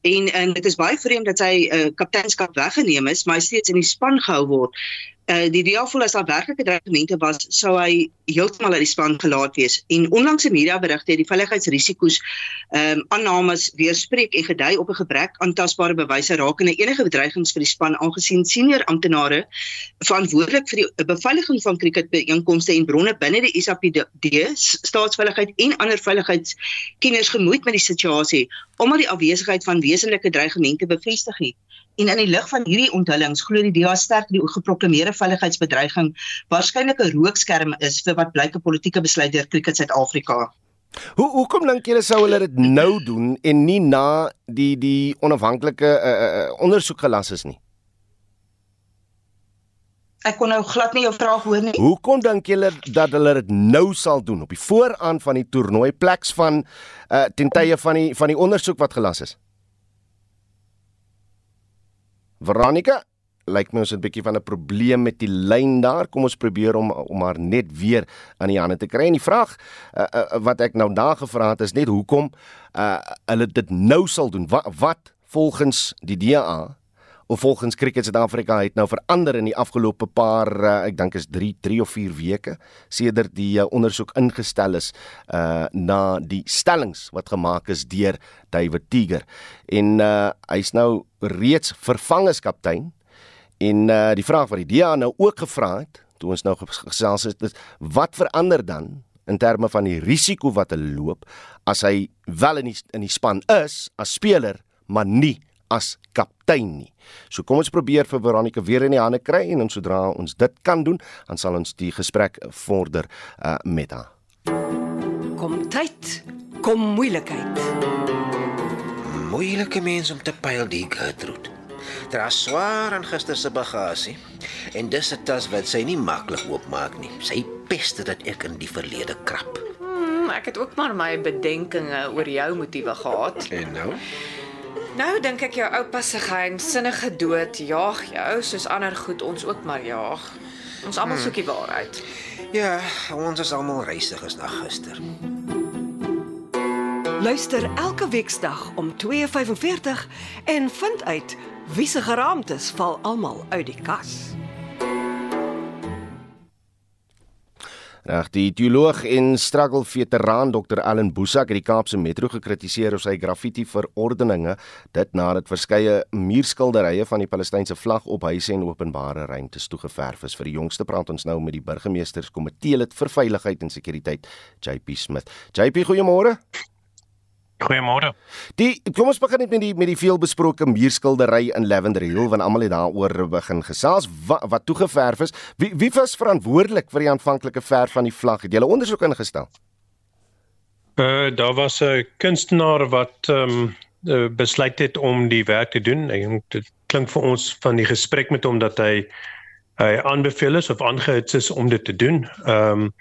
S24: En en dit is baie vreemd dat sy uh, kapteinskap weggeneem is, maar steeds in die span gehou word uh, die voel as daar werklike dreigemente was, sou hy heeltemal uit die span gelaat wees. En onlangs in media berigte het die veiligheidsrisiko's ehm um, aannames weerspreek en gedui op 'n gebrek aan tasbare bewyse rakende enige bedreigings vir die span aangesien senior amptenare verantwoordelik vir die beveiliging van kriketbijeenkomste en bronne binne die SAPD, staatsveiligheid en ander veiligheidskenners gemoeid met die situasie omdat die afwesigheid van wesenlike dreigemente bevestig het. En in die lig van hierdie onthullings glo die DA sterk die geproklaameerde veiligheidsbedreiging waarskynlik 'n rookskerm is vir wat blyk 'n politieke besluit deur Cricket Suid-Afrika.
S1: Hoe hoekom dink julle sou hulle dit nou doen en nie na die die onafhanklike uh, uh, ondersoek gelas is nie?
S24: Ek kon nou glad nie jou vraag hoor nie.
S1: Hoekom dink julle dat hulle dit nou sal doen op die vooraan van die toernooi pleks van uh, ten tye van die van die ondersoek wat gelas is? Veronica, lyk my ons het 'n bietjie van 'n probleem met die lyn daar. Kom ons probeer om om haar net weer aan die hande te kry. En die vraag uh, uh, wat ek nou daar gevra het is net hoekom uh, hulle dit nou sal doen. Wat, wat volgens die DA volgens Cricket Suid-Afrika het nou verander in die afgelope paar uh, ek dink is 3 3 of 4 weke sedert die uh, ondersoek ingestel is uh na die stellings wat gemaak is deur David Tiger. En uh hy's nou reeds vervang as kaptein en uh die vraag wat die DA nou ook gevra het toe ons nou gesels het is wat verander dan in terme van die risiko wat hulle loop as hy wel in die, in die span is as speler maar nie as kaptein nie. So kom ons probeer vir Veronica weer in die hande kry en ons sodra ons dit kan doen, dan sal ons die gesprek vorder uh, met haar.
S25: Kom tyd, kom moeilikheid.
S26: Moeilike mens om te pyl die Gertrude. Dra swaar aan gister se bagasie en dis 'n tas wat sy nie maklik oopmaak nie. Sy peste dat ek in die verlede krap.
S27: Hmm, ek het ook maar my bedenkinge oor jou motiewe gehad.
S26: En nou?
S28: Nou dink ek jou oupa se geheimsinnige dood jaag jou soos ander goed ons ook maar jaag. Ons almal
S26: Hmm.
S28: soek die waarheid.
S26: Ja, ons is almal reisig as na gister.
S25: Luister elke weeksdag om 2:45 en vind uit wie se geraamtes val almal uit die kas.
S1: Reg, die teoloog en struggle veteraan Dr. Allan Boesak het die Kaapse Metro gekritiseer oor sy graffiti verordeninge, dit nadat verskeie muurskilderye van die Palestynse vlag op huise en openbare ruimtes toegeverf is. Vir die jongste praat ons nou met die burgemeesterskomitee lid vir veiligheid en sekuriteit, JP Smith. JP, goeiemôre.
S29: Goeiemôre.
S1: Die kom ons begin net met die met die veelbesproke muurskildery in Lavender Hill want almal het daaroor begin gesels wat, wat toegeverf is. Wie wie was verantwoordelik vir die aanvanklike verf van die vlag? Het jy 'n ondersoek ingestel?
S29: Uh daar was 'n kunstenaar wat ehm um, uh, besluit het om die werk te doen. Ek dink dit klink vir ons van die gesprek met hom dat hy hy aanbeveel is of aangehits is om dit te doen. Ehm um,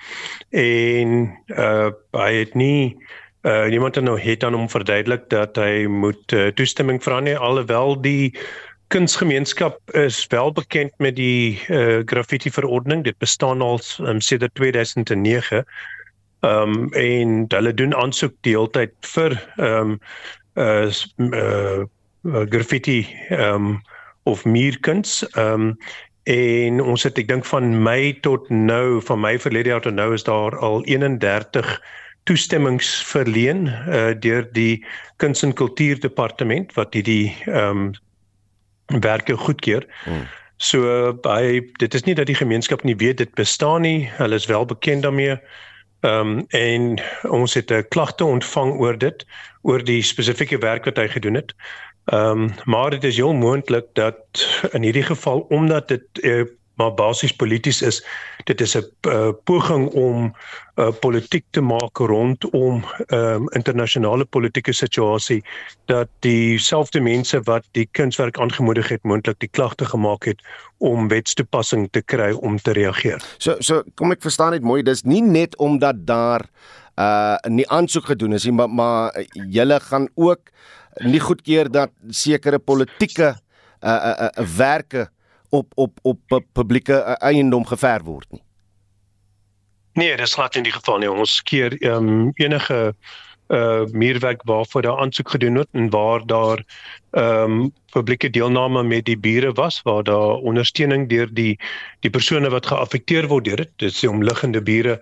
S29: en uh hy het nie uh iemand het nou het aan hom verduidelik dat hy moet uh, toestemming vra nie alhoewel die kunsgemeenskap is wel bekend met die uh, graffiti verordening dit bestaan al um, sedert 2009 ehm um, en hulle doen aansoek die hele tyd vir ehm um, uh, uh graffiti ehm um, of muurkuns ehm um, en ons het ek dink van Mei tot nou van Mei verlede jaar tot nou is daar al 31 toestemmings verleen uh, deur die kuns en kultuurdepartement wat hierdie ehm um, werke goedkeur.
S1: Hmm.
S29: So by dit is nie dat die gemeenskap nie weet dit bestaan nie. Hulle is wel bekend daarmee. Ehm um, en ons het 'n klagte ontvang oor dit, oor die spesifieke werk wat hy gedoen het. Ehm um, maar dit is heel moontlik dat in hierdie geval omdat dit uh, maar basies polities is, dit is 'n uh, poging om uh, politiek te maak rondom ehm um, internasionale politieke situasie dat dieselfde mense wat die kunswerk aangemoedig het moontlik die klagte gemaak het om wetstoepassing te kry om te reageer.
S1: So so kom ek verstaan net mooi, dis nie net omdat daar uh nie aansoek gedoen is nie, maar maar julle gaan ook nie goedkeur dat sekere politieke uh uh, uh werke op op op pu- publieke uh, eiendom geverf word nie.
S29: Nee, dis glad in die geval nie. Ons keer ehm um, enige uh muurwerk waarvoor daar aansoek gedoen word en waar daar ehm um, publieke deelname met die bure was, waar daar ondersteuning deur die die persone wat geaffekteer word deur dit, dis die omliggende bure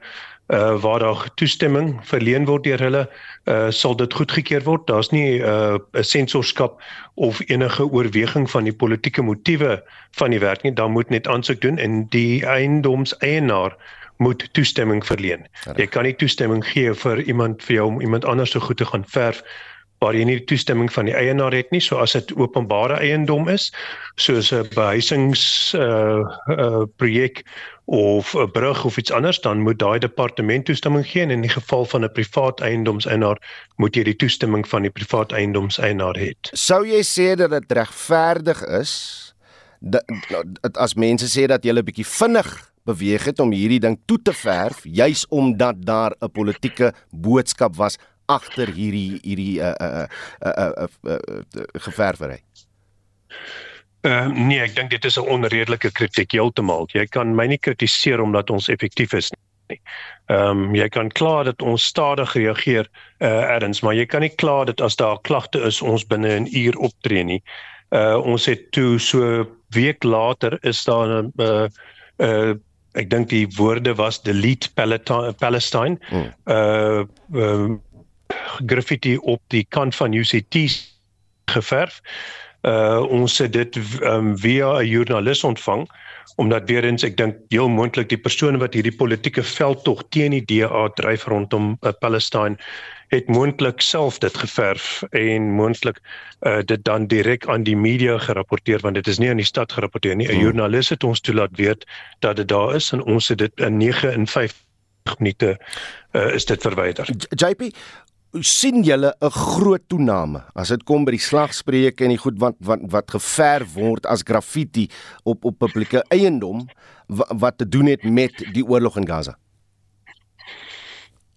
S29: uh waar daar toestemming verleen word deur hulle uh sal dit goedgekeur word. Daar's nie uh sensorskap of enige oorweging van die politieke motiewe van die werk nie. Daar moet net aansoek doen en die eiendomseienaar moet toestemming verleen. Jy kan nie toestemming gee vir iemand vir jou om iemand anders se goed te gaan verf waar jy nie die toestemming van die eienaar het nie. So as dit openbare eiendom is, soos 'n behuisings uh uh projek of 'n brug of iets anders, dan moet daai departement toestemming gee en in die geval van 'n privaat eiendomseienaar moet jy die toestemming van die privaat eiendomseienaar hê.
S1: Sou jy sê dat dit regverdig is dat dat as mense sê dat jy 'n bietjie vinnig beweeg het om hierdie ding toe te verf juis omdat daar 'n politieke boodskap was agter hierdie hierdie uh uh uh, uh, uh, uh, uh geverwery.
S29: Ehm uh, nee, ek dink dit is 'n onredelike kritiek heeltemal. Jy kan my nie kritiseer omdat ons effektief is nie. Ehm um, jy kan kla dat ons stadig reageer uh erns, maar jy kan nie kla dat as daar klagte is ons binne 'n uur optree nie. Uh ons het toe so week later is daar 'n uh uh ek dink die woorde was delete Palestine, Palestine.
S1: Hmm.
S29: Uh, uh graffiti op die kant van UCT geverf. Uh ons het dit um, via 'n joernalis ontvang omdat weer eens ek dink heel moontlik die persone wat hierdie politieke veldtog teen die DA dryf rondom uh, Palestine het moontlik self dit geverf en moontlik uh, dit dan direk aan die media gerapporteer want dit is nie aan die stad gerapporteer nie. 'n
S1: Hmm.
S29: Joernalis het ons toelaat weet dat dit daar is en ons het dit in 9 en 5 minute uh, is dit verwyder.
S1: JP sien julle 'n groot toename as dit kom by die slagspreuke en die goed wat wat wat geverf word as graffiti op op publieke eiendom wat, wat te doen het met die oorlog in Gaza.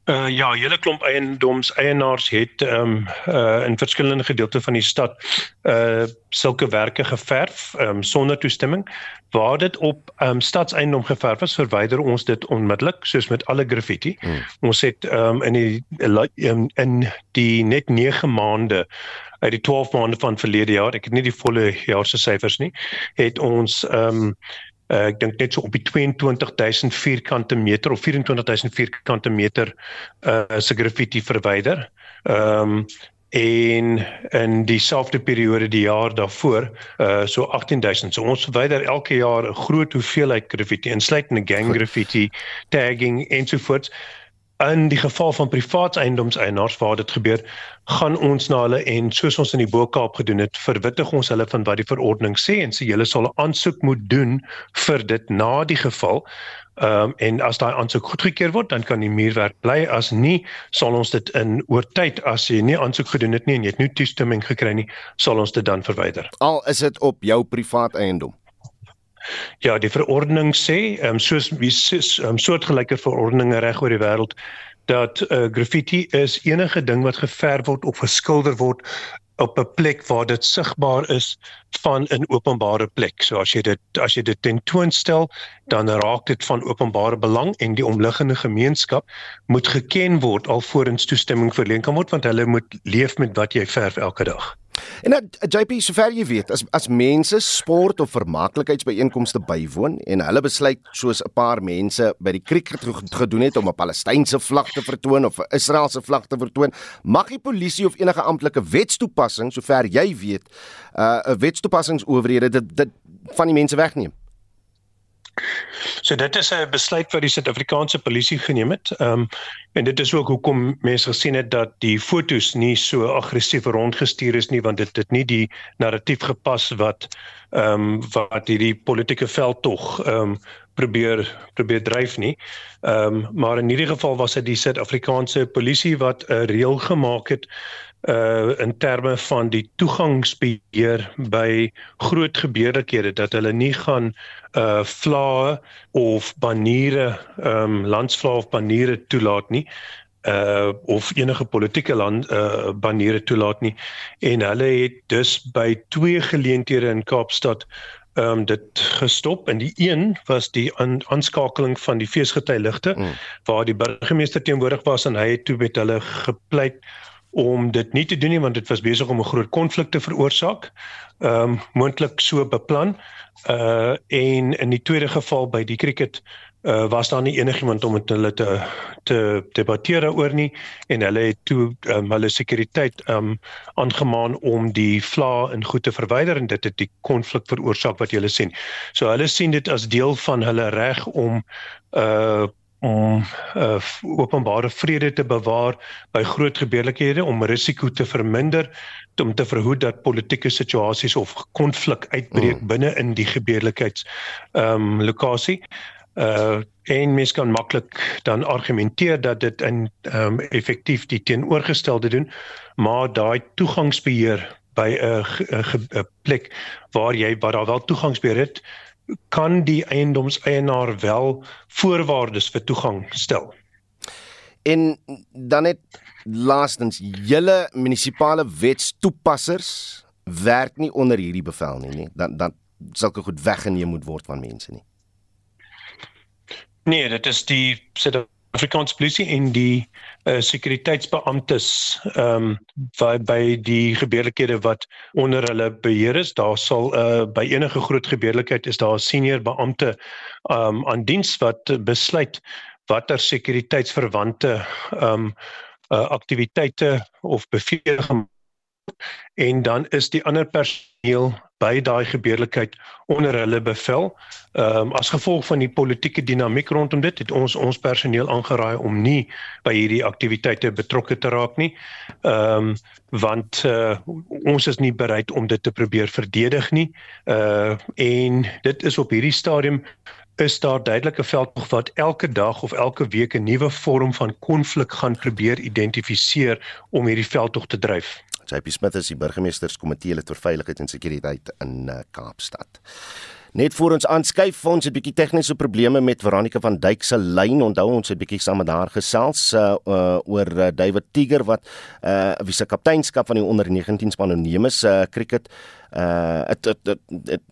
S29: Uh ja, hele klomp eiendoms eienaars het ehm um, uh in verskillende gedeeltes van die stad uh sulke werke geverf ehm um, sonder toestemming. Waar dit op ehm um, stadseiendom geverf is, verwyder ons dit onmiddellik soos met alle graffiti. Hmm. Ons het ehm um, in die in, in die net 9 maande uit die 12 maande van verlede jaar, ek het nie die volle jaar se syfers nie, het ons ehm um, uh, ek dink net so op die 22000 vierkante meter of 24000 vierkante meter uh se graffiti verwyder. Ehm um, en in dieselfde periode die jaar daarvoor uh so 18000 so ons verwyder elke jaar 'n groot hoeveelheid graffiti insluitende gang graffiti tagging ensovoorts in die geval van privaat eiendomseienaars waar dit gebeur, gaan ons na hulle en soos ons in die Bokaap gedoen het, verwittig ons hulle van wat die verordening sê en sê julle sal 'n aansoek moet doen vir dit na die geval. Ehm um, en as daai aansoek goedgekeur word, dan kan die muurwerk bly. As nie, sal ons dit in oor tyd as jy nie aansoek gedoen het nie en jy het nie toestemming gekry nie, sal ons dit dan verwyder.
S1: Al is dit op jou privaat eiendom.
S29: Ja, die verordening sê, ehm um, soos wie um, soortgelyke verordeninge reg oor die wêreld dat uh, graffiti is enige ding wat geverf word of geskilder word op 'n plek waar dit sigbaar is van 'n openbare plek. So as jy dit as jy dit tentoonstel, dan raak dit van openbare belang en die omliggende gemeenskap moet geken word alvorens toestemming verleen kan word want hulle moet leef met wat jy verf elke dag.
S1: En dat uh, JP sover jy weet, as as mense sport of vermaaklikheidsbyeenkomste bywoon en hulle besluit soos 'n paar mense by die kriek gedoen het om 'n Palestynse vlag te vertoon of 'n Israeliese vlag te vertoon, mag die polisie of enige amptelike wetstoepassing sover jy weet, uh 'n wetstoepassingsowerhede dit dit van die mense wegneem.
S29: So dit is 'n besluit wat die Suid-Afrikaanse polisie geneem het. Ehm um, en dit is ook hoekom mense gesien het dat die fotos nie so aggressief rondgestuur is nie want dit het nie die narratief gepas wat ehm um, wat hierdie politieke veld tog ehm um, probeer probeer dryf nie. Ehm um, maar in hierdie geval was dit die Suid-Afrikaanse polisie wat 'n reël gemaak het uh in terme van die toegangsbeheer by groot gebeurlikhede dat hulle nie gaan uh vlae of baniere um landsvlae of baniere toelaat nie uh of enige politieke land uh baniere toelaat nie en hulle het dus by twee geleenthede in Kaapstad um dit gestop en die een was die aanskakeling van die feesgety ligte mm. waar die burgemeester teenwoordig was en hy het toe met hulle gepleit om dit nie te doen nie want dit was besig om 'n groot konflik te veroorsaak. Ehm um, moontlik so beplan. Uh en in die tweede geval by die cricket uh was daar nie enigiemand om met hulle te te debatteer oor nie en hulle het toe um, hulle sekuriteit um aangemaan om die vla in goed te verwyder en dit het die konflik veroorsaak wat julle sien. So hulle sien dit as deel van hulle reg om uh om uh, openbare vrede te bewaar by groot gebeurlikhede om risiko te verminder om te verhoed dat politieke situasies of konflik uitbreek mm. binne in die gebeurlikheids ehm um, lokasie. Uh en mens kan maklik dan argumenteer dat dit in ehm um, effektief die teenoorgestelde doen, maar daai toegangsbeheer by 'n plek waar jy waar daar wel toegangsbeheer het, kan die eiendomseienaar wel voorwaardes vir toegang stel.
S1: En dan net laastens, julle munisipale wetstoepassers werk nie onder hierdie bevel nie, nie. Dan dan sulke goed weggeneem moet word van mense nie.
S29: Nee, dit is die Afrikaanse polisie en die uh, sekuriteitsbeamptes ehm um, by by die gebeurlikhede wat onder hulle beheer is, daar sal uh, by enige groot gebeurlikheid is daar 'n senior beampte ehm um, aan diens wat besluit watter sekuriteitsverwante ehm um, uh, aktiwiteite of bevele en dan is die ander personeel by daai gebeurlikheid onder hulle bevel. Ehm um, as gevolg van die politieke dinamiek rondom dit het ons ons personeel aangeraai om nie by hierdie aktiwiteite betrokke te raak nie. Ehm um, want uh, ons is nie bereid om dit te probeer verdedig nie. Uh en dit is op hierdie stadium is daar duidelike veldtog wat elke dag of elke week 'n nuwe vorm van konflik gaan probeer identifiseer om hierdie veldtog te dryf.
S1: JP Smith is die burgemeesterskomitee lid vir veiligheid en sekuriteit in uh, Kaapstad. Net voor ons aanskuif, ons het 'n bietjie tegniese probleme met Veronica van Duyk se lyn. Onthou ons het 'n bietjie saam met haar gesels uh, uh oor David Tiger wat uh wie se kapteinskap van die onder 19 span neem is uh cricket uh het, het, het, het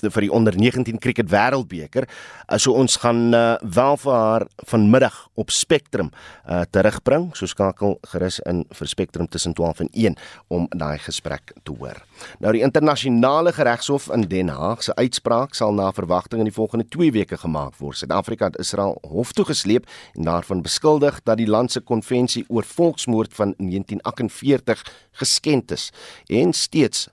S1: vir die onder 19 cricket wêreldbeker. Uh, so ons gaan uh, wel vir haar vanmiddag op Spectrum uh, terugbring. So skakel gerus in vir Spectrum tussen 12 en 1 om daai gesprek te hoor. Nou die internasionale geregshof in Den Haag se uitspraak sal na verwagting in die volgende 2 weke gemaak word. Suid-Afrika het Israel hof toe gesleep en daarvan beskuldig dat die land se konvensie oor volksmoord van 1948 geskend is en steeds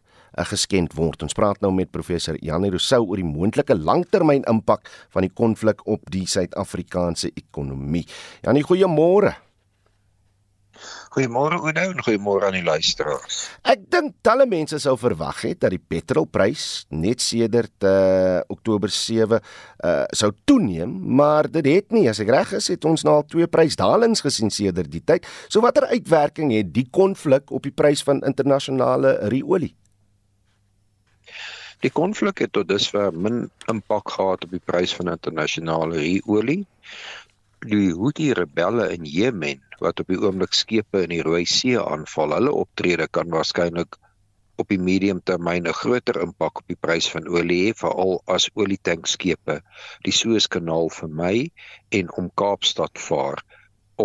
S1: geskend word. Ons praat nou met professor Janie Rousseau oor die moontlike langtermyn impak van die konflik op die Suid-Afrikaanse ekonomie. Janie, goeiemôre.
S30: Goeiemôre Oudo en goeiemôre aan die luisteraars.
S1: Ek dink talle mense sou verwag het dat die petrolprys net sedert uh Oktober 7 uh sou toeneem, maar dit het nie. As ek reg is, het ons nou al twee prysdalings gesien sedert die tyd. So watter uitwerking het die konflik op die prys van internasionale ruolie?
S30: Die konflik het tot dusver min impak gehad op die prys van internasionale olie. Die Houthi rebelle in Jemen wat op die oomblik skepe in die Rooi See aanval, hulle optrede kan waarskynlik op die medium termyn 'n groter impak op die prys van olie hê, veral as olietanksskepe die Suezkanaal vermy en om Kaapstad vaar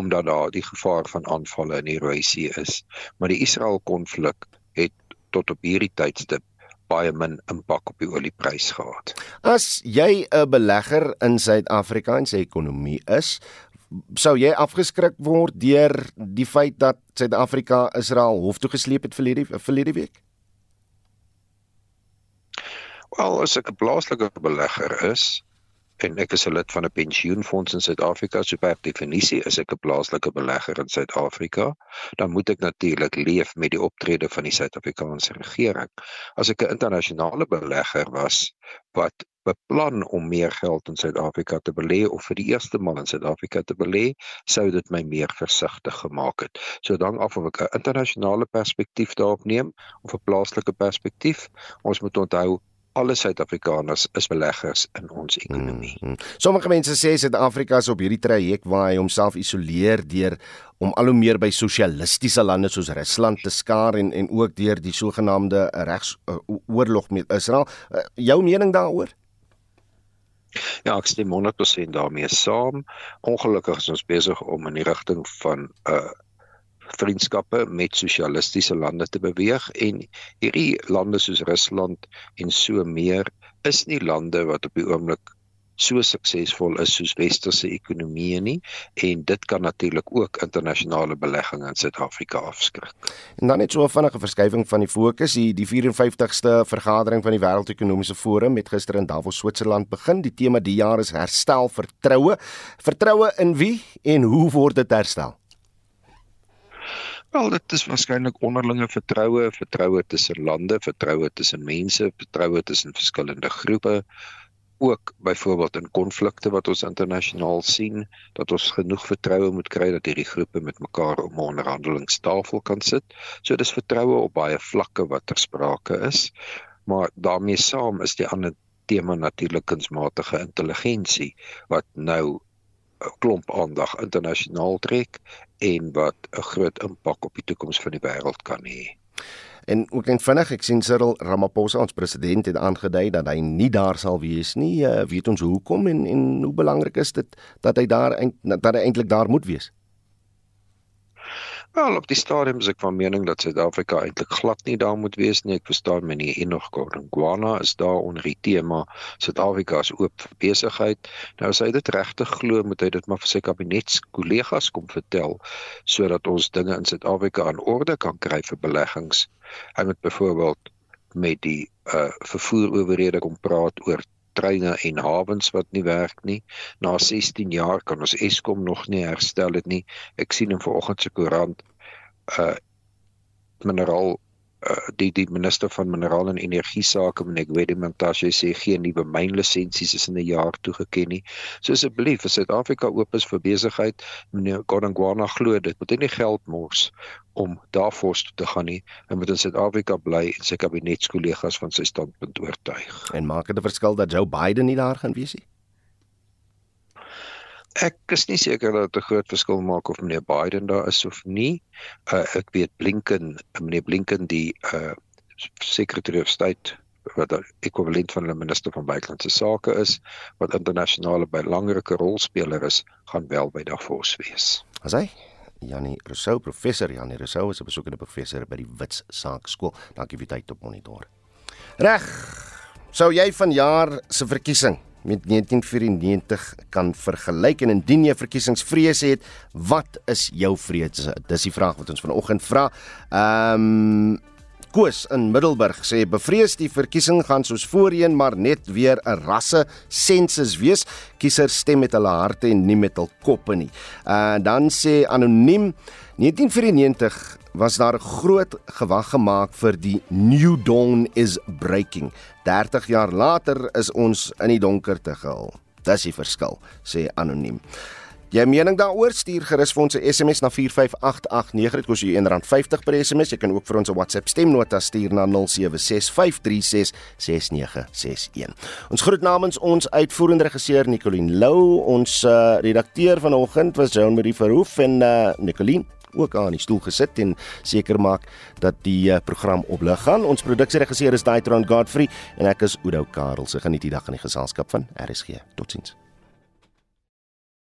S30: omdat daar die gevaar van aanvalle in die Rooi See is. Maar die Israel konflik het tot op hierdie tydstip baie min impak op die olieprys gehad.
S1: As jy 'n belegger in Suid-Afrika en sy ekonomie is, sou jy afgeskrik word deur die feit dat Suid-Afrika Israel hof toe gesleep het verlede verlede week?
S30: Wel, as ek 'n plaaslike belegger is, en ek is 'n lid van 'n pensioenfonds in Suid-Afrika, so per definisie is ek 'n plaaslike belegger in Suid-Afrika, dan moet ek natuurlik leef met die optrede van die Suid-Afrikaanse regering. As ek 'n internasionale belegger was wat beplan om meer geld in Suid-Afrika te belê of vir die eerste maal in Suid-Afrika te belê, sou dit my meer versigtig gemaak het. So dan af of ek 'n internasionale perspektief daarop neem of 'n plaaslike perspektief, ons moet onthou alle Suid-Afrikaners is beleggers in ons ekonomie. Mm -hmm.
S1: Sommige mense sê Suid-Afrika is op hierdie traject waar hy homself isoleer deur om al hoe meer by sosialistiese lande soos Rusland te skaar en en ook deur die sogenaamde regsoorlog uh, met Israel. Uh, jou mening daaroor?
S30: Ja, ek stem 100% daarmee saam. Ongelukkig is ons besig om in die rigting van 'n uh, vriendskappe met sosialistiese lande te beweeg en hierdie lande soos Rusland en so meer is nie lande wat op die oomblik so suksesvol is soos westerse ekonomieë nie en dit kan natuurlik ook internasionale belegging in Suid-Afrika afskrik.
S1: En dan net so 'n vinnige verskywing van die fokus, die, die 54ste vergadering van die Wêreldekonomiese Forum het gister in Davos, Switserland begin. Die tema die jaar is herstel vertroue. Vertroue in wie en hoe word dit herstel?
S30: Wel, dit is waarskynlik onderlinge vertroue, vertroue tussen lande, vertroue tussen mense, vertroue tussen verskillende groepe ook byvoorbeeld in konflikte wat ons internasionaal sien dat ons genoeg vertroue moet kry dat hierdie groepe met mekaar om 'n onderhandelingstafel kan sit. So dis vertroue op baie vlakke wat ter sprake is. Maar daarmee saam is die ander tema natuurlik kunsmatige intelligensie wat nou 'n klomp aandag internasionaal trek en wat 'n groot impak op die toekoms van die wêreld kan hê.
S1: En ook net vinnig, ek sien Cyril Ramaphosa ons president het aangedui dat hy nie daar sal wees nie. Uh, weet ons hoekom en en hoe belangrik is dit dat hy daar dat hy eintlik daar moet wees?
S30: Wel, op die stadium is ek van mening dat Suid-Afrika eintlik glad nie daar moet wees nie. Ek verstaan meneer Enoch Godongwana is daar onder die tema Suid-Afrika is oop vir besigheid. Nou as hy dit regtig glo, moet hy dit maar vir sy kabinetskollegas kom vertel sodat ons dinge in Suid-Afrika aan orde kan kry vir beleggings. Hy moet byvoorbeeld met die uh vervoerowerhede kom praat oor treine en hawens wat nie werk nie. Na 16 jaar kan ons Eskom nog nie herstel dit nie. Ek sien in vanoggend se koerant uh mineraal uh, die die minister van minerale en energie sake meneer Gwedimantashe sê geen nuwe mynlisensies is in 'n jaar toegeken nie. So asseblief, as Suid-Afrika oop is vir besigheid, meneer Godongwana glo dit moet nie geld mors om daarvoor te gaan nie en moet in Suid-Afrika bly en sy kabinetskollegas van sy standpunt oortuig.
S1: En maak dit 'n verskil dat Joe Biden nie daar gaan wees nie?
S30: Ek is nie seker dat dit 'n groot verskil maak of meneer Biden daar is of nie. Uh, ek weet Blinken, meneer Blinken die uh Secretary of State wat die ekwivalent van 'n minister van buitelandse sake is, wat internasionale belangrike rolspeler is, gaan wel by Davos wees.
S1: As hy Janie Rousseau, professor Janie Rousseau is 'n besoekende professor by die Wits Saakskool. Dankie vir tyd op monitor. Reg. Sou jy vanjaar se verkiesing met 1994 kan vergelyk en indien jy verkiesingsvrees het, wat is jou vrees? Dis die vraag wat ons vanoggend vra. Ehm um, Koos in Middelburg sê bevrees die verkiesing gaan soos voorheen maar net weer 'n rasse sensus wees. Kiesers stem met hulle harte en nie met hul koppe nie. Uh dan sê anoniem 1994 was daar groot gewag gemaak vir die new dawn is breaking. 30 jaar later is ons in die donkerte gehul. Dis die verskil, sê anoniem. Jy mening daaroor stuur gerus vir ons 'n SMS na 45889 dit kos jou R1.50 per SMS jy kan ook vir ons 'n WhatsApp stemnota stuur na 0765366961 Ons groet namens ons uitvoerende regisseur Nicoline Lou ons uh, redakteur vanoggend was Joan Marie Verhoef en uh, Nicoline ook aan die stoel gesit en seker maak dat die uh, program op lig gaan. Ons produksieregisseur is Daitron Godfrey en ek is Udo Karel. Se geniet die dag in die geselskap van RSG. Totsiens.